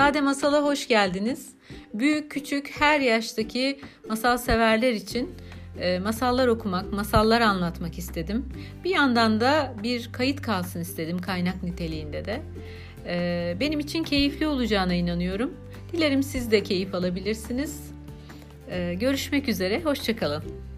Sade Masal'a hoş geldiniz. Büyük küçük her yaştaki masal severler için e, masallar okumak, masallar anlatmak istedim. Bir yandan da bir kayıt kalsın istedim kaynak niteliğinde de. E, benim için keyifli olacağına inanıyorum. Dilerim siz de keyif alabilirsiniz. E, görüşmek üzere, hoşçakalın.